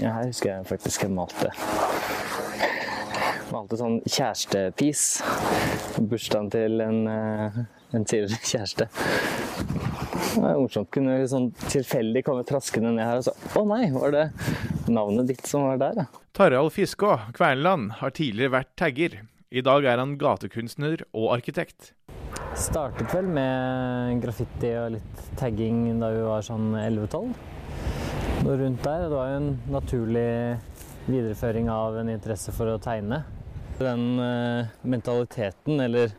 Ja, her husker jeg faktisk jeg malte. Malte sånn kjærestepiece. Bursdagen til en, eh, en tidligere kjæreste. Det var morsomt. Kunne sånn tilfeldig komme traskende ned her og så Å nei, var det navnet ditt som var der, ja? Tarald Fiskå Kverneland har tidligere vært tagger. I dag er han gatekunstner og arkitekt. Startet vel med graffiti og litt tagging da vi var sånn 11-12. Noe rundt der. Det var jo en naturlig videreføring av en interesse for å tegne. Den eh, mentaliteten, eller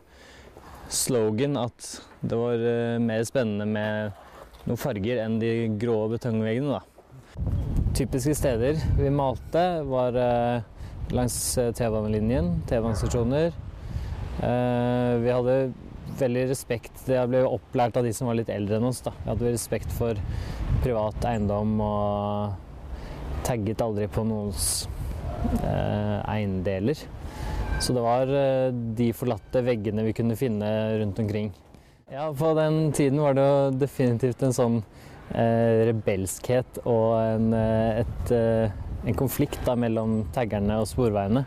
slogan, at det var eh, mer spennende med noen farger enn de grå betongveggene, da. Typiske steder vi malte, var eh, langs T-banelinjen, T-banestasjoner. Vi hadde veldig respekt Jeg ble opplært av de som var litt eldre enn oss. da. Vi hadde respekt for privat eiendom og tagget aldri på noens eh, eiendeler. Så det var eh, de forlatte veggene vi kunne finne rundt omkring. Ja, på den tiden var det jo definitivt en sånn eh, rebelskhet og en, eh, et, eh, en konflikt da, mellom taggerne og sporveiene.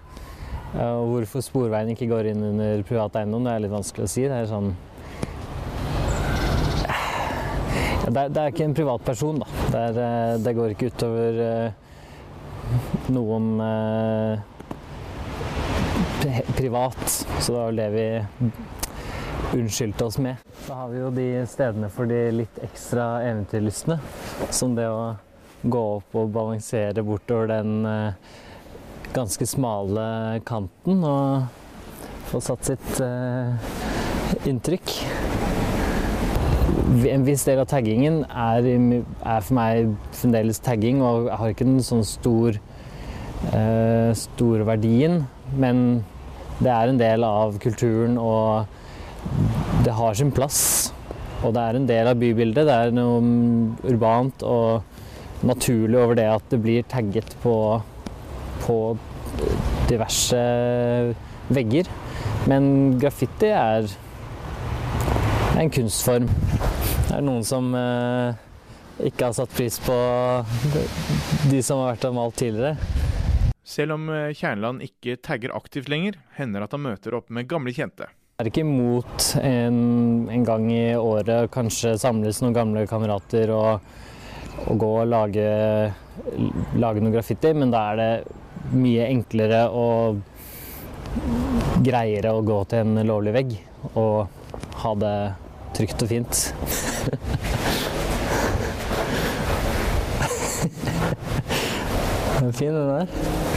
Eh, og hvorfor sporveien ikke går inn under privat eiendom, det er litt vanskelig å si. Det er sånn ja, det, er, det er ikke en privatperson, da. Det, er, eh, det går ikke utover eh, noen eh, privat. Så det var det vi unnskyldte oss med. Så har vi jo de stedene for de litt ekstra eventyrlystne. Som det å gå opp og balansere bortover den eh, ganske smale kanten og få satt sitt eh, inntrykk. En viss del av taggingen er, er for meg fremdeles tagging, og jeg har ikke den sånn stor eh, store verdien, men det er en del av kulturen, og det har sin plass. Og det er en del av bybildet. Det er noe urbant og naturlig over det at det blir tagget på, på diverse vegger. Men graffiti er en kunstform. Det er noen som eh, ikke har satt pris på de som har vært og malt tidligere. Selv om Kjerneland Kjernland ikke tagger aktivt lenger, hender at han møter opp med gamle kjente. Jeg er ikke imot en, en gang i året kanskje samles noen gamle kamerater og, og gå og lage, lage noe graffiti, men da er det mye enklere og greiere å gå til en lovlig vegg og ha det trygt og fint. Den er fin, den der.